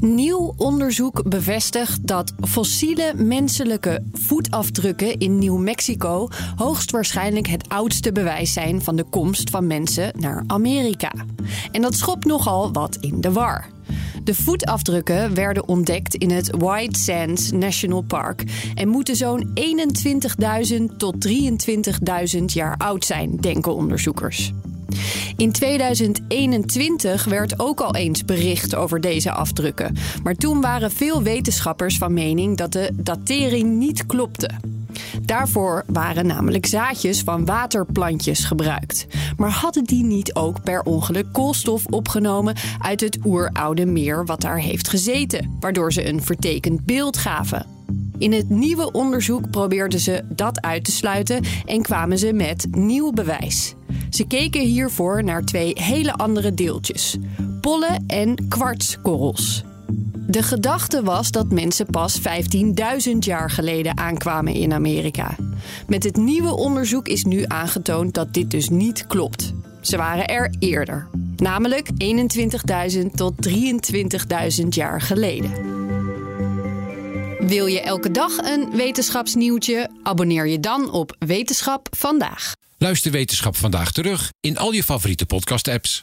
Nieuw onderzoek bevestigt dat fossiele menselijke voetafdrukken in Nieuw-Mexico hoogstwaarschijnlijk het oudste bewijs zijn van de komst van mensen naar Amerika. En dat schopt nogal wat in de war. De voetafdrukken werden ontdekt in het White Sands National Park en moeten zo'n 21.000 tot 23.000 jaar oud zijn, denken onderzoekers. In 2021 werd ook al eens bericht over deze afdrukken. Maar toen waren veel wetenschappers van mening dat de datering niet klopte. Daarvoor waren namelijk zaadjes van waterplantjes gebruikt. Maar hadden die niet ook per ongeluk koolstof opgenomen uit het oeroude meer wat daar heeft gezeten, waardoor ze een vertekend beeld gaven? In het nieuwe onderzoek probeerden ze dat uit te sluiten en kwamen ze met nieuw bewijs. Ze keken hiervoor naar twee hele andere deeltjes: pollen en kwartskorrels. De gedachte was dat mensen pas 15.000 jaar geleden aankwamen in Amerika. Met het nieuwe onderzoek is nu aangetoond dat dit dus niet klopt. Ze waren er eerder, namelijk 21.000 tot 23.000 jaar geleden. Wil je elke dag een wetenschapsnieuwtje? Abonneer je dan op Wetenschap vandaag. Luister Wetenschap vandaag terug in al je favoriete podcast-apps.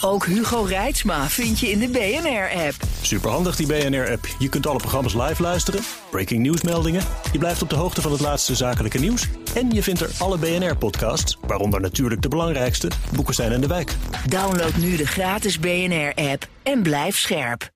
Ook Hugo Reitsma vind je in de BNR-app. Superhandig die BNR-app. Je kunt alle programma's live luisteren, breaking nieuwsmeldingen. Je blijft op de hoogte van het laatste zakelijke nieuws. En je vindt er alle BNR-podcasts, waaronder natuurlijk de belangrijkste, Boeken zijn in de wijk. Download nu de gratis BNR-app en blijf scherp.